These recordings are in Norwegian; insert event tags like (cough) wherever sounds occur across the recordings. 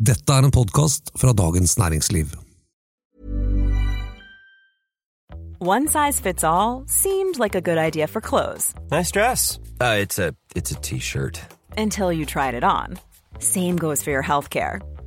Dette er en podkast fra Dagens Næringsliv. One size fits all seemed like a good idea for clothes Nice dress. Uh, it's a it's a t-shirt. until you tried it on. Same goes for your healthcare.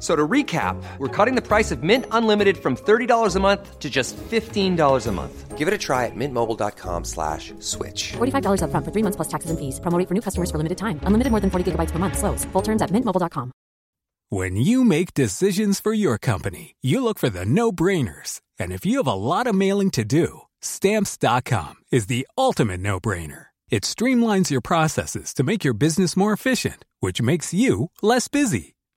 F- So to recap, we're cutting the price of Mint Unlimited from $30 a month to just $15 a month. Give it a try at mintmobile.com slash switch. $45 upfront for three months plus taxes and fees. Promo rate for new customers for limited time. Unlimited more than 40 gigabytes per month. Slows. Full terms at mintmobile.com. When you make decisions for your company, you look for the no brainers. And if you have a lot of mailing to do, stamps.com is the ultimate no brainer. It streamlines your processes to make your business more efficient, which makes you less busy.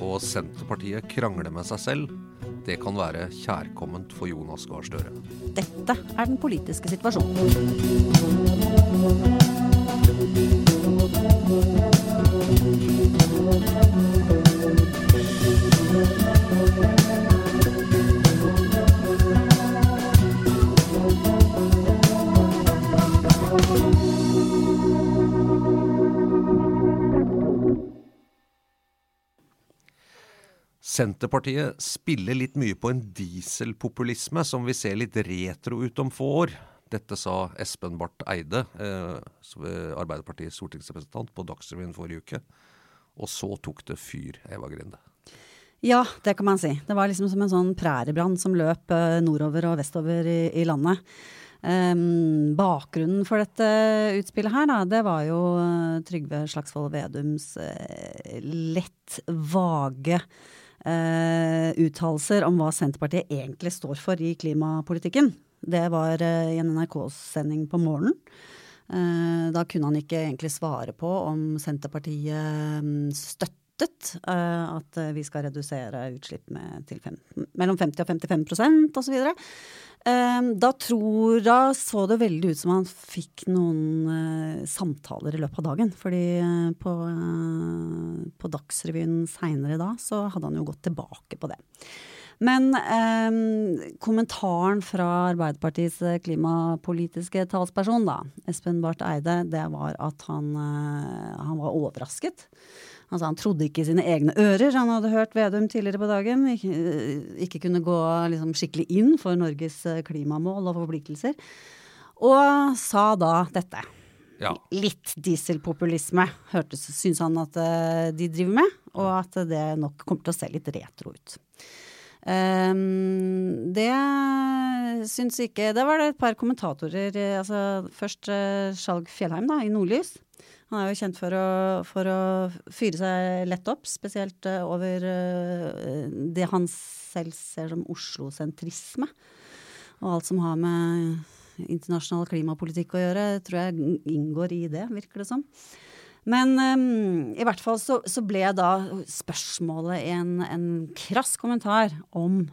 Og Senterpartiet krangler med seg selv, det kan være kjærkomment for Jonas Gahr Støre. Dette er den politiske situasjonen. Senterpartiet spiller litt mye på en dieselpopulisme som vi ser litt retro ut om få år. Dette sa Espen Barth Eide, eh, er Arbeiderpartiets stortingsrepresentant, på Dagsrevyen forrige uke. Og så tok det fyr, Eva Grinde. Ja, det kan man si. Det var liksom som en sånn præriebrann som løp eh, nordover og vestover i, i landet. Um, bakgrunnen for dette utspillet her, da, det var jo eh, Trygve Slagsvold Vedums uh, lett vage uh, uttalelser om hva Senterpartiet egentlig står for i klimapolitikken. Det var eh, i en NRK-sending på morgenen. Eh, da kunne han ikke egentlig svare på om Senterpartiet mm, støttet eh, at eh, vi skal redusere utslipp med til fem, mellom 50 og 55% osv. Eh, Da tror da så det veldig ut som han fikk noen eh, samtaler i løpet av dagen. Fordi eh, på, eh, på Dagsrevyen seinere da, så hadde han jo gått tilbake på det. Men eh, kommentaren fra Arbeiderpartiets klimapolitiske talsperson, da, Espen Barth Eide, det var at han, han var overrasket. Altså, han trodde ikke sine egne ører. Han hadde hørt Vedum tidligere på dagen. Ikke, eh, ikke kunne gå liksom, skikkelig inn for Norges eh, klimamål og forpliktelser. Og sa da dette. Ja. Litt dieselpopulisme hørtes, syns han at eh, de driver med, og at det nok kommer til å se litt retro ut. Um, det syns ikke Det var det et par kommentatorer altså Først uh, Skjalg Fjellheim da, i Nordlys. Han er jo kjent for å, for å fyre seg lett opp, spesielt eh, over eh, det han selv ser som Oslo-sentrisme. Og alt som har med internasjonal klimapolitikk å gjøre, tror jeg inngår i det, virker det som. Men um, i hvert fall så, så ble da spørsmålet en, en krass kommentar om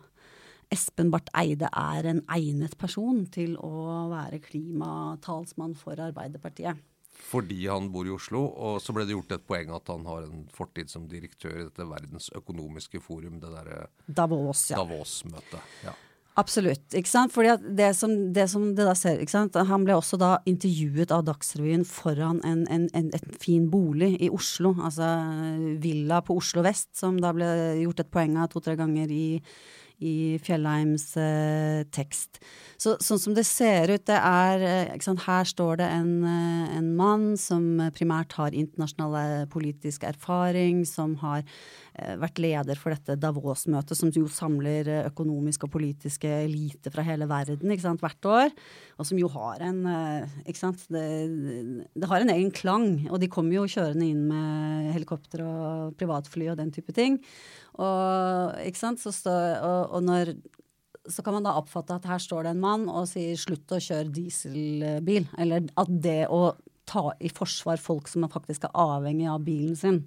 Espen Barth Eide er en egnet person til å være klimatalsmann for Arbeiderpartiet. Fordi han bor i Oslo. Og så ble det gjort et poeng at han har en fortid som direktør i dette verdens økonomiske forum, det derre Davos, ja. Davos-møtet. Ja. Absolutt. ikke sant? Fordi det som det, som det da ser, ikke sant? Han ble også da intervjuet av Dagsrevyen foran en, en, en, en fin bolig i Oslo. Altså villa på Oslo vest, som da ble gjort et poeng av to-tre ganger i, i Fjellheims eh, tekst. Så, sånn som det ser ut, det er eh, sant? Her står det en, eh, en mann som primært har internasjonal politisk erfaring, som har vært leder for dette Davos-møtet, som jo samler eh, økonomiske og politiske elite fra hele verden sant, hvert år. Og som jo har en eh, sant, det, det, har en egen klang. Og de kommer jo kjørende inn med helikopter og privatfly og den type ting. Og, sant, så, og, og når så kan man da oppfatte at her står det en mann og sier slutt å kjøre dieselbil. Eller at det å ta i forsvar folk som faktisk er avhengig av bilen sin.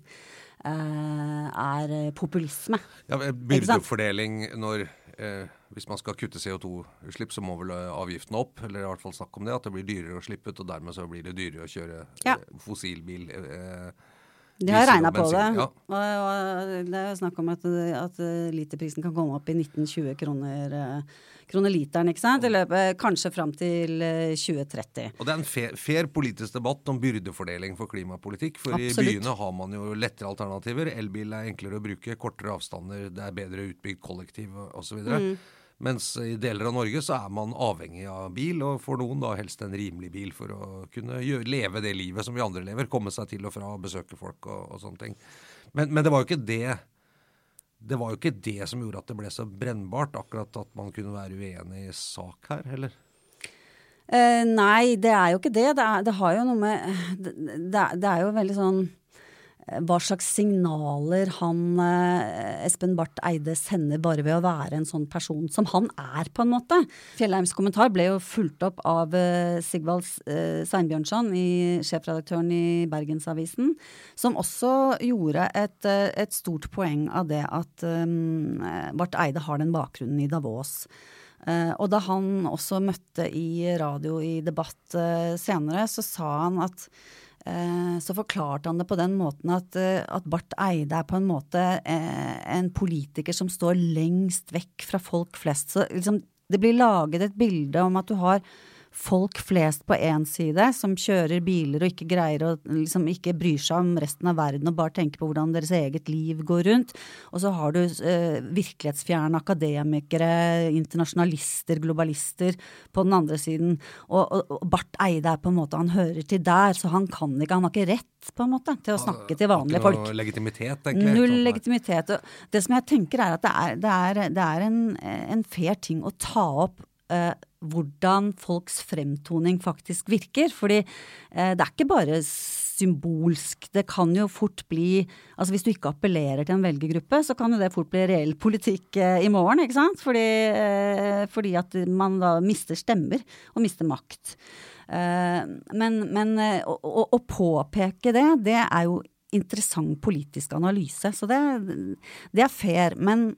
Eh, er populisme. Ja, Byrdefordeling når eh, Hvis man skal kutte CO2-utslipp, så må vel eh, avgiftene opp? Eller i hvert fall snakke om det, at det blir dyrere å slippe ut, og dermed så blir det dyrere å kjøre ja. Eh, fossilbil. Eh, de har regna på det. Ja. Og, og, det er jo snakk om at, at literprisen kan komme opp i 1920 kroner, kroner literen, ikke sant? I løpet kanskje fram til 2030. Og det er en fair, fair, politisk debatt om byrdefordeling for klimapolitikk. For Absolutt. i byene har man jo lettere alternativer. Elbil er enklere å bruke, kortere avstander, det er bedre utbygd kollektiv osv. Mm. Mens i deler av Norge så er man avhengig av bil, og for noen da helst en rimelig bil for å kunne gjøre, leve det livet som vi andre lever. Komme seg til og fra, besøke folk og, og sånne ting. Men, men, det var jo ikke det det var jo ikke det som gjorde at det ble så brennbart, akkurat at man kunne være uenig i sak her, heller. Eh, nei, det er jo ikke det. Det, er, det har jo noe med det, det, er jo veldig sånn hva slags signaler han eh, Espen Barth Eide sender bare ved å være en sånn person som han er, på en måte. Fjellheims kommentar ble jo fulgt opp av eh, Sigvald eh, Seinbjørnson, sjefredaktøren i Bergensavisen, som også gjorde et, et stort poeng av det at um, Barth Eide har den bakgrunnen i Davos. Uh, og da han også møtte i radio i debatt uh, senere, så sa han at Eh, så forklarte han det på den måten at, eh, at Barth Eide er på en måte eh, en politiker som står lengst vekk fra folk flest. Så liksom, det blir laget et bilde om at du har folk flest på én side, som kjører biler og ikke greier å liksom ikke bryr seg om resten av verden og bare tenker på hvordan deres eget liv går rundt. Og så har du eh, virkelighetsfjerne akademikere, internasjonalister, globalister på den andre siden. Og, og, og Barth Eide er på en måte Han hører til der, så han kan ikke Han har ikke rett på en måte til å snakke til vanlige folk. Null legitimitet, egentlig. Null legitimitet. Det som jeg tenker er at det er, det er, det er en, en fair ting å ta opp uh, hvordan folks fremtoning faktisk virker. Fordi eh, det er ikke bare symbolsk. Det kan jo fort bli Altså hvis du ikke appellerer til en velgergruppe, så kan jo det fort bli reell politikk eh, i morgen, ikke sant? Fordi, eh, fordi, at man da mister stemmer og mister makt. Eh, men, men eh, å, å påpeke det, det er jo interessant politisk analyse. Så det, det, er fair. Men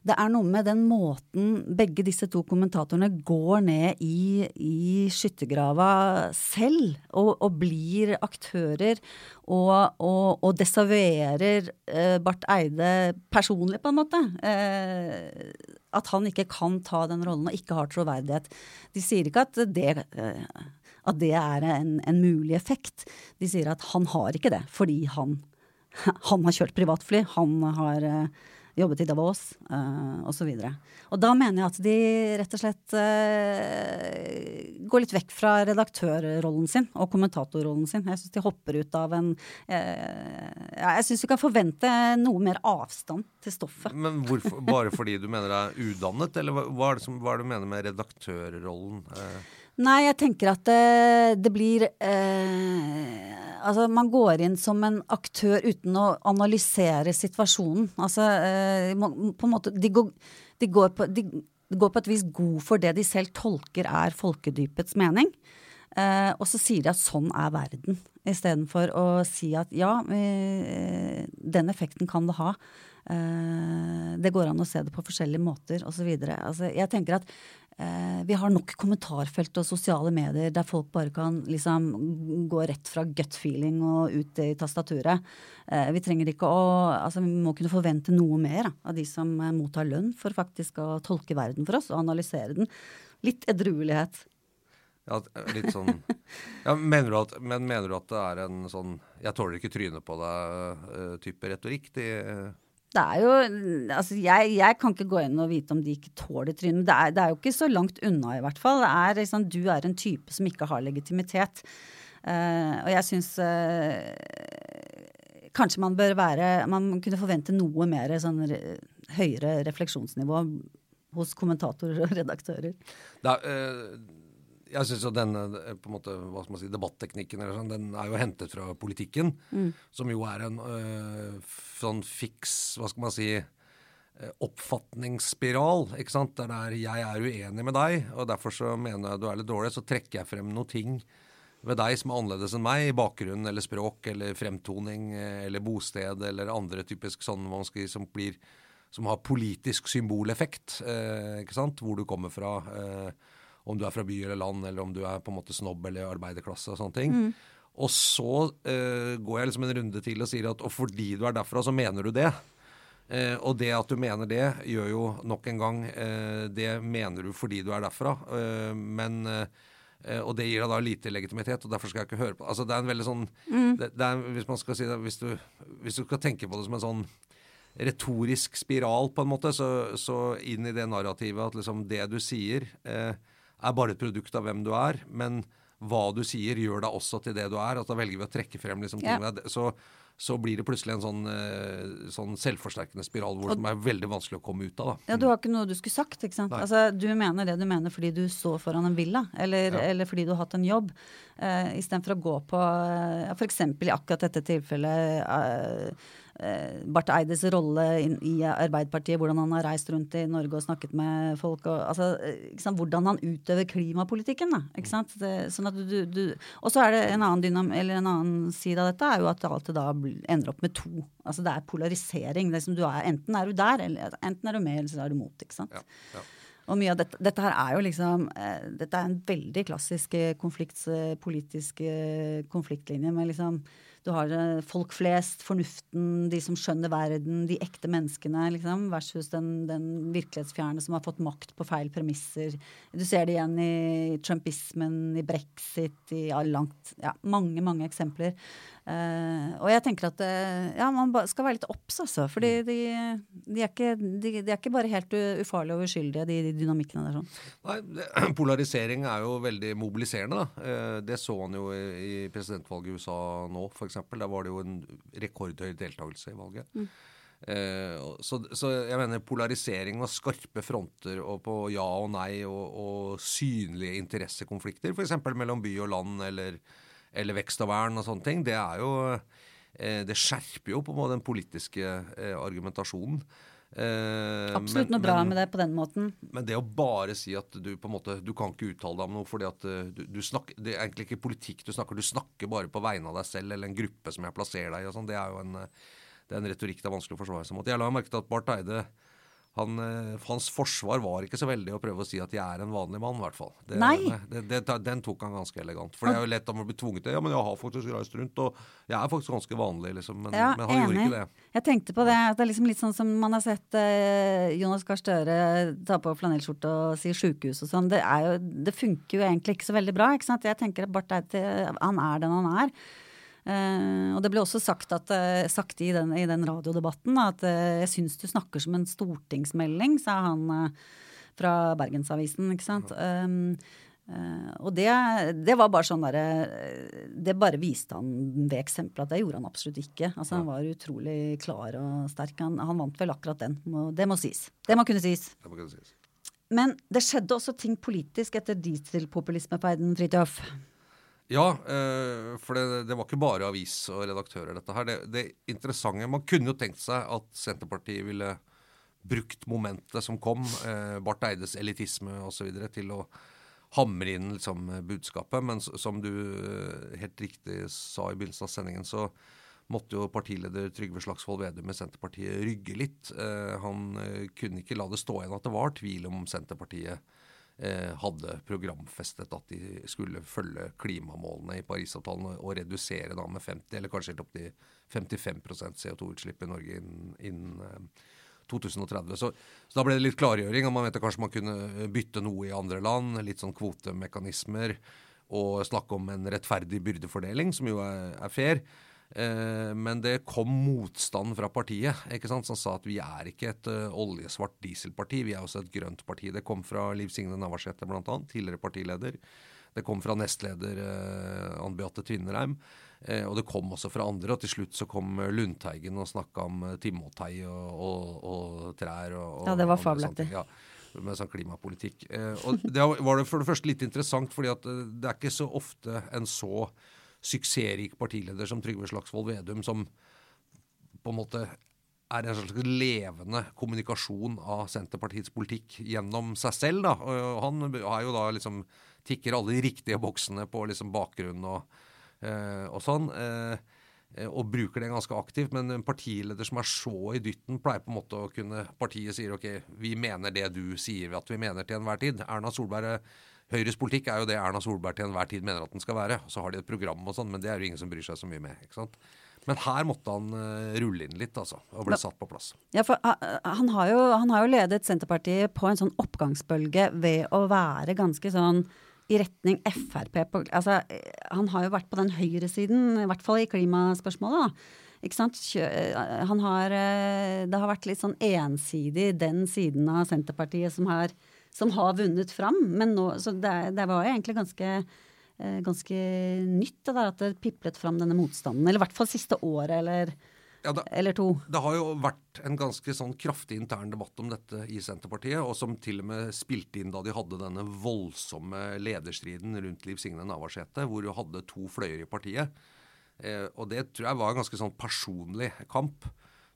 det er noe med den måten begge disse to kommentatorene går ned i, i skyttergrava selv, og, og, blir aktører, og, og, og desavuerer eh, Barth Eide personlig, på en måte. Eh, at han ikke kan ta den rollen og ikke har troverdighet. De sier ikke at det eh, at det er en, en, mulig effekt. De sier at han har ikke det, fordi han, (laughs) han har kjørt privatfly, han har uh, jobbet i Davos uh, osv. Og, og da mener jeg at de rett og slett uh, går litt vekk fra redaktørrollen sin og kommentatorrollen sin. Jeg syns de hopper ut av en uh, Jeg syns vi kan forvente noe mer avstand til stoffet. Men hvorfor, Bare fordi du mener det er udannet, eller hva, hva, er det som, hva er det du mener med redaktørrollen? Nei, jeg tenker at det, det blir eh, Altså, man går inn som en aktør uten å analysere situasjonen. Altså, eh, på en måte De går, de går, på, de går på et vis god for det de selv tolker er folkedypets mening. Eh, og så sier de at sånn er verden, istedenfor å si at ja, eh, den effekten kan det ha. Eh, det går an å se det på forskjellige måter osv. Altså, jeg tenker at eh, vi har nok kommentarfelt og sosiale medier der folk bare kan liksom gå rett fra gut feeling og ut i tastaturet. Eh, vi trenger ikke å Altså, vi må kunne forvente noe mer av de som eh, mottar lønn for faktisk å tolke verden for oss og analysere den. Litt edruelighet. Ja, litt sånn ja, mener, at, men mener du at det er en sånn 'jeg tåler ikke trynet på deg'-type retorikk? De, det er jo Altså, jeg, jeg, kan ikke gå inn og vite om de ikke tåler trynet. Det, det, er jo ikke så langt unna, i hvert fall. Det er liksom, Du er en type som ikke har legitimitet. Uh, og jeg syns uh, kanskje man bør være Man kunne forvente noe mer sånn høyere refleksjonsnivå hos kommentatorer og redaktører. Da, uh, jeg syns jo denne på en måte, hva skal man si, debatteknikken eller sånn, den er jo hentet fra politikken. Mm. Som jo er en sånn fiks, hva skal man si oppfatningsspiral. ikke sant? Der det er 'jeg er uenig med deg', og derfor så mener jeg du er litt dårlig. Så trekker jeg frem noen ting ved deg som er annerledes enn meg, i bakgrunn eller språk eller fremtoning eh, eller bosted eller andre typisk sånn man skal, som, blir, som har politisk symboleffekt. Eh, ikke sant? Hvor du kommer fra. Eh, om du er fra by eller land, eller om du er på en måte snobb eller arbeiderklasse og sånne ting. Mm. Og så eh, går jeg liksom en runde til og sier at og fordi du er derfra, så mener du det. Eh, og det at du mener det, gjør jo nok en gang eh, Det mener du fordi du er derfra. men Uh, og det gir deg da lite legitimitet, og derfor skal jeg ikke høre på Altså Det er en veldig sånn mm. det, det er, Hvis man skal si det hvis du, hvis du, skal tenke på det som en sånn retorisk spiral, på en måte, så, så inn i det narrativet at liksom det du sier, uh, er bare et produkt av hvem du er. Men hva du sier, gjør deg også til det du er. Altså, da velger vi å trekke frem liksom, ting yeah. Så så blir det plutselig en sånn, eh, sånn selvforsterkende spiral hvor, det er veldig vanskelig å komme ut av. Da. Ja, Du har ikke noe du skulle sagt. ikke sant? Altså, Du mener det du mener fordi du står foran en villa, eller, ja. eller fordi du har hatt en jobb. Uh, Istedenfor å gå på uh, f.eks. i akkurat dette tilfellet Eh, Barth Eides rolle i Arbeiderpartiet, hvordan han har reist rundt i Norge og snakket med folk. Og, altså, sant, hvordan han utøver klimapolitikken. Da, ikke sant? Det, sånn du, du, og så er det en annen, dynam, en annen side av dette er jo at det da ender opp med to. Altså Det er polarisering. Det som du er, enten er du der, eller enten er du med, eller så er du mot. ikke sant? Ja, ja. Og mye av dette, dette, her er jo liksom eh, Dette er en veldig klassisk eh, konflikt, politisk konfliktlinje med liksom du har eh, folk flest, fornuften, de som skjønner verden, de ekte menneskene, liksom, versus den, den, virkelighetsfjerne som har fått makt på feil premisser. Du ser det igjen i trumpismen, i brexit, i langt Ja, mange, mange eksempler. Uh, og jeg tenker at uh, ja, man skal være litt obs, altså. For de, de, de, de, er ikke bare helt ufarlige og uskyldige, de, dynamikkene der. sånn. Nei, det, (clears throat) Polarisering er jo veldig mobiliserende. da. Uh, det så han jo i, i presidentvalget i USA nå, f.eks. Der var det jo en rekordhøy deltakelse i valget. Mm. Så, så, jeg mener polarisering og skarpe fronter og på ja og nei og, og synlige interessekonflikter, f.eks. mellom by og land eller eller vekst og vern og sånne ting, det er jo eh, Det skjerper jo på en måte den politiske eh, argumentasjonen. Eh, Absolutt men, noe bra men, med det på den måten. Men det å bare si at du på en måte, du kan ikke uttale deg om noe fordi at eh, du, du snakker, Det er egentlig ikke politikk du snakker, du snakker bare på vegne av deg selv eller en gruppe som jeg plasserer deg i. og sånn, Det er jo en, det er en retorikk det er vanskelig å forsvare seg mot. Jeg la merke til at Barth Eide han, eh, hans forsvar var ikke så veldig å prøve å si at jeg er en vanlig mann, i hvert fall. Det, det, det, den tok han ganske elegant. For det er jo lett om å bli tvunget til Ja, men jeg har faktisk reist rundt, og jeg er faktisk ganske vanlig, liksom. Men, ja, men han enig. gjorde ikke det. Jeg tenkte på det. Det er liksom litt sånn som man har sett eh, Jonas Gahr Støre ta på flanellskjorte og si sjukehus og sånn. Det, det, funker jo egentlig ikke så veldig bra. ikke sant? Jeg tenker at Barth Eide, han er den han er. Uh, og det ble også sagt, at, uh, sagt i, den, i, den, radiodebatten at uh, jeg syns du snakker som en stortingsmelding, sa han fra Bergensavisen. ikke sant. Um, og det, det, var bare sånn derre Det bare viste han ved eksempelet at det gjorde han absolutt ikke. Altså Han var utrolig klar og sterk. Han, han vant vel akkurat den. Det må sies. Det må kunne sies. Det må kunne sies. Men det skjedde også ting politisk etter dieselpopulismeferden, Fridtjof. Ja, eh, for det, det, var ikke bare avis og redaktører, dette her. Det, det, interessante Man kunne jo tenkt seg at Senterpartiet ville brukt momentet som kom, eh, Barth Eides elitisme osv., til å hamre inn liksom, budskapet. Men som du eh, helt riktig sa i begynnelsen av sendingen, så måtte jo partileder Trygve Slagsvold Vedum med Senterpartiet rygge litt. han kunne ikke la det stå igjen at det var tvil om Senterpartiet hadde programfestet at de skulle følge klimamålene i Parisavtalen og, redusere da med 50, eller kanskje helt opp til 55% CO2-utslipp i Norge innen, innen eh, 2030. Så, så, da ble det litt klargjøring. og Man at kanskje man kunne bytte noe i andre land. Litt sånn kvotemekanismer. Og snakke om en rettferdig byrdefordeling, som jo er, er fair. Eh, men det kom motstand fra partiet, ikke sant, som sa at vi er ikke et uh, oljesvart dieselparti, vi er også et grønt parti. Det kom fra Liv Signe Navarsete bl.a., tidligere partileder. Det kom fra nestleder uh, Ann Beate Tvinnereim. Eh, og det kom også fra andre, og til slutt så kom Lundteigen og snakka om eh, timotei og, og, og, trær og, Ja, det var fabelaktig. Ja, med sånn klimapolitikk. Eh, og det var det for det første litt interessant, fordi at eh, det er ikke så ofte en så suksessrik partileder som Trygve Slagsvold Vedum som på en måte er en slags levende kommunikasjon av Senterpartiets politikk gjennom seg selv. da, og Han er jo da liksom tikker alle de riktige boksene på liksom bakgrunn og Eh, og sånn. Eh, og bruker det ganske aktivt. Men en partileder som er så i dytten, pleier på en måte å kunne Partiet sier ok, vi mener det du sier at vi mener til enhver tid. Erna Solberg Høyres politikk er jo det Erna Solberg til enhver tid mener at den skal være. Så har de et program og sånn, men det er jo ingen som bryr seg så mye med. ikke sant? Men her måtte han uh, rulle inn litt, altså. Og ble satt på plass. Ja, for uh, han, har jo, han, har jo, ledet Senterpartiet på en sånn oppgangsbølge ved å være ganske sånn i retning Frp. På, altså, han har jo vært på den høyresiden, i hvert fall i klimaspørsmålet. da. Ikke sant? Han har, eh, det har vært litt sånn ensidig den siden av Senterpartiet som har, som har vunnet fram. Men nå, så det, det var jo egentlig ganske, eh, ganske nytt det der at det piplet fram denne motstanden. Eller i hvert fall siste året, eller ja, det, eller to. Det har jo vært en ganske sånn kraftig intern debatt om dette i Senterpartiet, og som til og med spilte inn da de hadde denne voldsomme lederstriden rundt Liv Signe Navarsete, hvor du hadde to fløyer i partiet. Eh, og det tror jeg var en ganske sånn personlig kamp.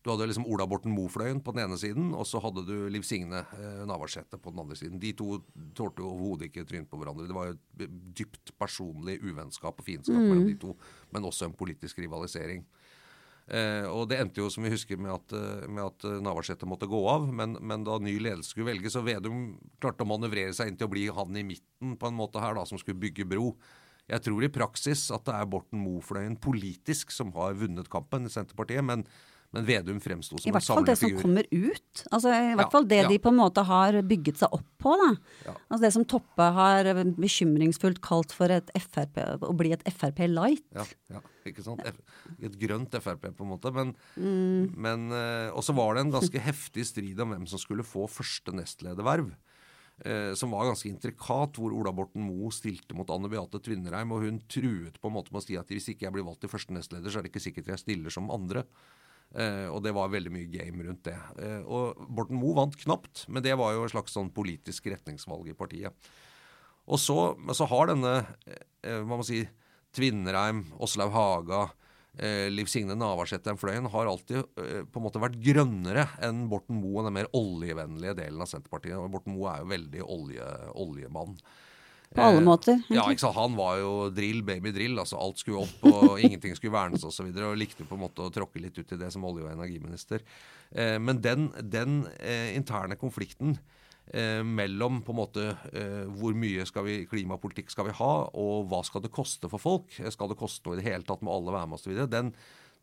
Du hadde liksom Ola Borten Moe-fløyen på den ene siden, og så hadde du Liv Signe eh, Navarsete på den andre siden. De to tålte overhodet ikke trynet på hverandre. Det var jo et dypt personlig uvennskap og fiendskap mm. mellom de to, men også en politisk rivalisering. Eh, og det endte jo, som vi husker, med at, eh, med at eh, Navarsete måtte gå av. Men, men, da ny ledelse skulle velges, og Vedum klarte å manøvrere seg inn til å bli han i midten på en måte her, da, som skulle bygge bro. Jeg tror i praksis at det er Borten Moe-fløyen politisk som har vunnet kampen i Senterpartiet. men men Vedum fremsto som en samlefigur. I hvert fall det som kommer ut. Altså, I hvert fall det ja. de på en måte har bygget seg opp på. da. Ja. Altså Det som Toppe har bekymringsfullt kalt for FRP, å bli et Frp light. Ja, ja, ikke sant. Et grønt Frp, på en måte. Men, mm. men uh, Og så var det en ganske heftig strid om hvem som skulle få første nestlederverv. Eh, som var ganske intrikat, hvor Ola Borten Moe stilte mot Anne Beate Tvinnereim. Og hun truet på en måte med å si at hvis ikke jeg blir valgt til første nestleder, så er det ikke sikkert jeg stiller som andre. Eh, og det var veldig mye game rundt det. Eh, og Borten Moe vant knapt, men det var jo et slags sånn politisk retningsvalg i partiet. Og så, så har denne eh, hva må si, Tvinnereim, Åslaug Haga, Liv Signe Navarsete den fløyen har alltid på en måte vært grønnere enn Borten Moe, den mer oljevennlige delen av Senterpartiet. Og Borten Moe er jo veldig olje, oljemann. På alle eh, måter. Egentlig. Ja, ikke sant? Han var jo drill, baby drill. altså Alt skulle opp, og (laughs) ingenting skulle vernes osv. Og, så og likte på en måte å tråkke litt ut i det som olje- og energiminister. Eh, men den, den eh, interne konflikten eh, mellom på en måte eh, hvor mye skal vi, klimapolitikk skal vi ha, og hva skal det koste for folk? Skal det koste noe i det hele tatt? Må alle være med osv.? Den,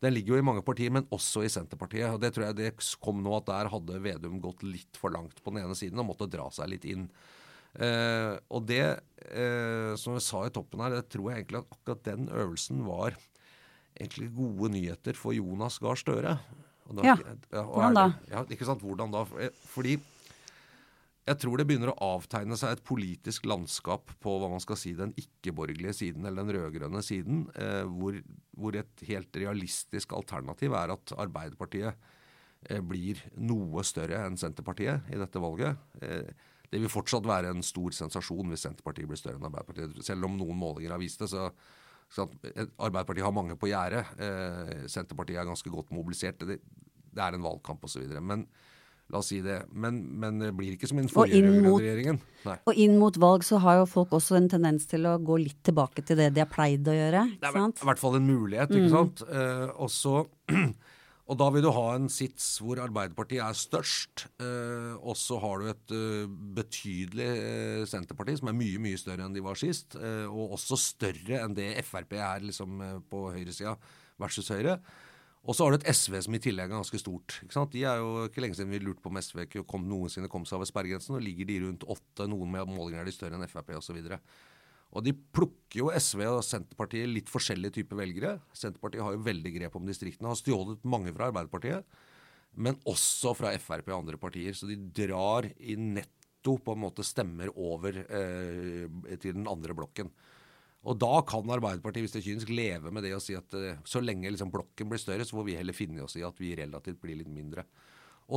den ligger jo i mange partier, men også i Senterpartiet. og Det tror jeg det kom nå at der hadde Vedum gått litt for langt på den ene siden og måtte dra seg litt inn. Eh, og det, eh, som jeg sa i toppen her, det tror jeg egentlig at akkurat den øvelsen var egentlig gode nyheter for Jonas Gahr Støre. Da, ja. ja Hvordan da? Ja, ikke sant, hvordan da? Eh, fordi jeg tror det begynner å avtegne seg et politisk landskap på hva man skal si den ikke-borgerlige siden, eller den rød-grønne siden, eh, hvor, hvor, et helt realistisk alternativ er at Arbeiderpartiet eh, blir noe større enn Senterpartiet i dette valget. Eh, det vil fortsatt være en stor sensasjon hvis Senterpartiet blir større enn Arbeiderpartiet. Selv om noen målinger har vist det, så, så Arbeiderpartiet har mange på gjerdet. Eh, Senterpartiet er ganske godt mobilisert. Det, det er en valgkamp osv. Men La oss si det. Men, men, det blir ikke som i den forrige regjeringen. Og inn mot valg så har jo folk også en tendens til å gå litt tilbake til det de har pleid å gjøre. Det er i hvert fall en mulighet, ikke mm. sant. Eh, og så (clears throat) Og da vil du ha en sits hvor Arbeiderpartiet er størst, eh, og så har du et eh, betydelig eh, Senterparti som er mye mye større enn de var sist, eh, og også større enn det Frp er liksom eh, på høyresida versus Høyre. Og så har du et SV som i tillegg er ganske stort. ikke sant? De er jo ikke lenge siden vi lurte på om SV kom, noensinne kom seg over sperregrensen. og ligger de rundt åtte. Noen med målinger er de større enn Frp osv. Så og de plukker jo SV og Senterpartiet litt forskjellige typer velgere. Senterpartiet har jo veldig grep om distriktene. Har stjålet mange fra Arbeiderpartiet, men også fra Frp og andre partier. Så de drar i netto på en måte stemmer over eh, til den andre blokken. Og da kan Arbeiderpartiet hvis det er kynisk, leve med det å si at eh, så lenge liksom blokken blir større, så får vi heller finne oss i at vi relativt blir litt mindre.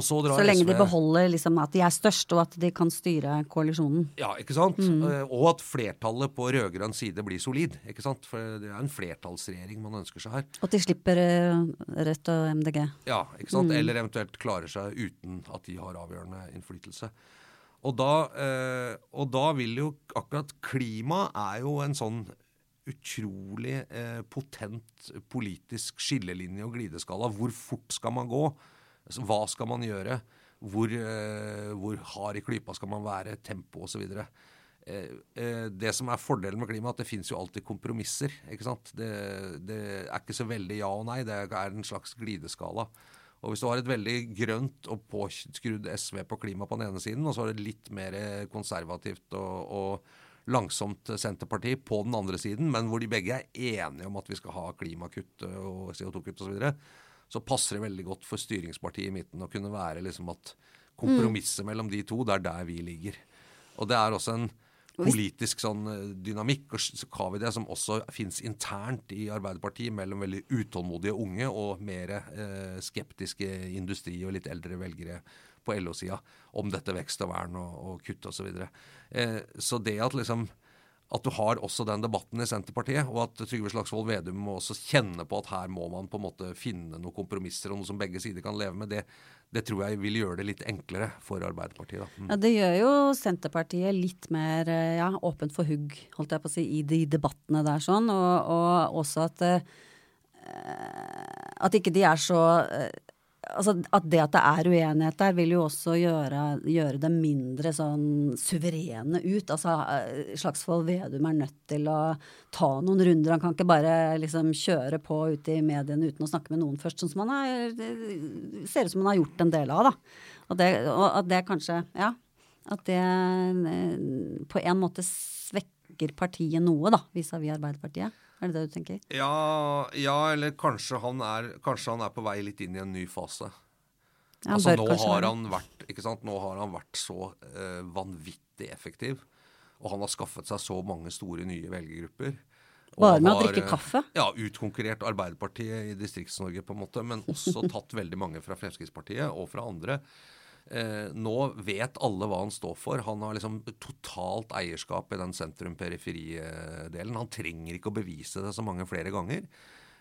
Så, Så lenge SV de beholder liksom at de er størst, og at de kan styre koalisjonen. Ja, ikke sant? Mm. Og at flertallet på rød-grønn side blir solid. ikke sant? For det er en flertallsregjering man ønsker seg her. Og at de slipper eh, Rødt og MDG. Ja, ikke sant? Eller eventuelt klarer seg uten at de har avgjørende innflytelse. Og da, eh, og da vil jo akkurat klima er jo en sånn utrolig eh, potent politisk skillelinje og glideskala. Hvor fort skal man gå? Hva skal man gjøre? Hvor, eh, hvor hard i klypa skal man være? Tempo osv. Eh, eh, det som er fordelen med klima, er at det finnes jo alltid kompromisser. ikke sant? Det, det er ikke så veldig ja og nei, det er en slags glideskala. Og hvis du har et veldig grønt og påskrudd SV på klima på den ene siden, og så har du litt mer konservativt og, og langsomt Senterparti på den andre siden, men hvor de begge er enige om at vi skal ha klimakutt og CO2-kutt osv., så, videre, så passer det veldig godt for styringspartiet i midten å kunne være liksom at kompromisset mellom de to, det er der vi ligger. Og det er også en politisk sånn eh, dynamikk og det som også fins internt i Arbeiderpartiet mellom veldig utålmodige unge og mer eh, skeptiske industri- og litt eldre velgere på LO-sida om dette vekst og vern og, og kutt osv. Så, videre. eh, så det at liksom at du har også den debatten i Senterpartiet, og at Trygve Slagsvold Vedum må også kjenne på at her må man på en måte finne noen kompromisser og noe som begge sider kan leve med, det, det tror jeg vil gjøre det litt enklere for Arbeiderpartiet. Mm. Ja, Det gjør jo Senterpartiet litt mer eh, ja, åpent for hugg, holdt jeg på å si, i de debattene der sånn. Og, og også at, uh, at ikke de er så eh, Altså at det at det er uenighet der, vil jo også gjøre, gjøre dem mindre sånn suverene ut. Altså eh, Slagsvold Vedum er nødt til å ta noen runder. Han kan ikke bare liksom kjøre på ute i mediene uten å snakke med noen først, sånn som han er, ser ut som han har gjort en del av, da. Og det, og at det kanskje Ja. At det eh, på en måte svekker partiet noe, da, vis-à-vis Arbeiderpartiet. Er det det du tenker? Ja, ja, eller kanskje han, er, kanskje han er på vei litt inn i en ny fase. Han altså nå har han vært? Nå har han vært så eh, vanvittig effektiv. Og han har skaffet seg så mange store nye velgergrupper. Bare med å har, drikke eh, kaffe? Ja, utkonkurrert Arbeiderpartiet i Distrikts-Norge, på en måte. Men også tatt veldig mange fra Fremskrittspartiet og fra andre. Eh, nå vet alle hva han står for. Han har liksom totalt eierskap i den sentrum-periferi-delen. Han trenger ikke å bevise det så mange flere ganger.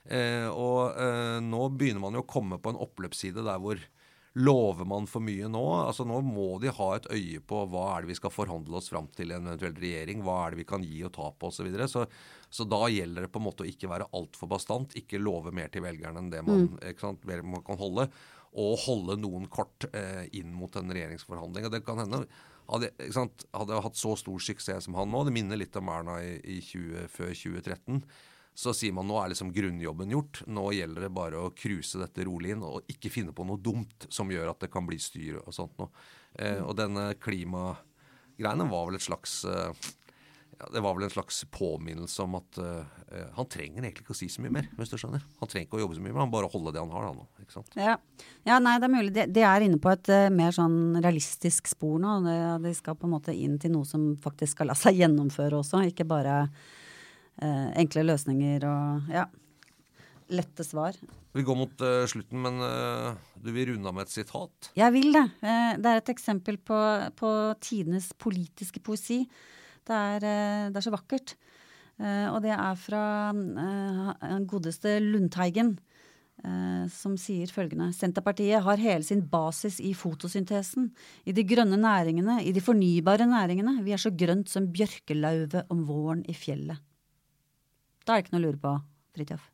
Eh, og eh, nå begynner man jo å komme på en oppløpsside der hvor Lover man for mye nå? Altså Nå må de ha et øye på hva er det vi skal forhandle oss fram til i en eventuell regjering. Hva er det vi kan gi og ta på osv. Så, videre. så Så da gjelder det på en måte å ikke være altfor bastant. Ikke love mer til velgerne enn det man, ikke sant, man kan holde. Og holde noen kort eh, inn mot en regjeringsforhandling. Og det kan hende hadde, sant, hadde jeg hatt så stor suksess som han nå, det minner litt om Erna i, i 20, før 2013, så sier man nå er liksom grunnjobben gjort. Nå gjelder det bare å cruise dette rolig inn og ikke finne på noe dumt som gjør at det kan bli styr og sånt noe. Eh, og denne klimagreiene var vel et slags eh, ja, Det var vel en slags påminnelse om at uh, han trenger egentlig ikke å si så mye mer, hvis du skjønner. Han trenger ikke å jobbe så mye mer, han bare holder det han har da nå. ikke sant? Ja. ja, nei, det er mulig. De, de er inne på et uh, mer sånn realistisk spor nå. De, de skal på en måte inn til noe som faktisk skal la seg gjennomføre også, ikke bare uh, enkle løsninger og ja, lette svar. Vi går mot uh, slutten, men uh, du vil runde av med et sitat. Jeg vil det. Uh, Det er et eksempel på, på tidenes politiske poesi. Det er, eh, det er så vakkert. Eh, Og det er fra den godeste Lundteigen, eh, som sier følgende Senterpartiet har hele sin basis i fotosyntesen, i de grønne næringene, i de fornybare næringene. Vi er så grønt som bjørkelauvet om våren i fjellet. Da er det ikke noe å lure på, Fridtjof.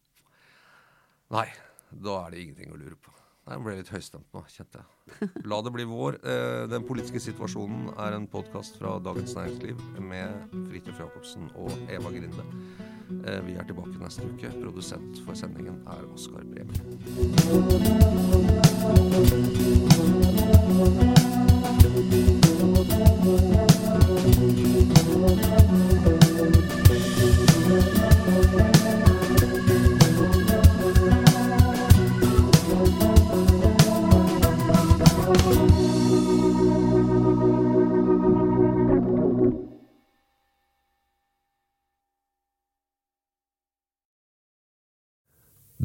Nei, da er det ingenting å lure på. Jeg ble litt høystemt nå, kjente jeg. La det bli vår. Eh, Den politiske situasjonen er en podkast fra Dagens Næringsliv med Fridtjof Jacobsen og Eva Grinde. Eh, Vi er tilbake neste uke. Produsent for sendingen er Oskar Bremer.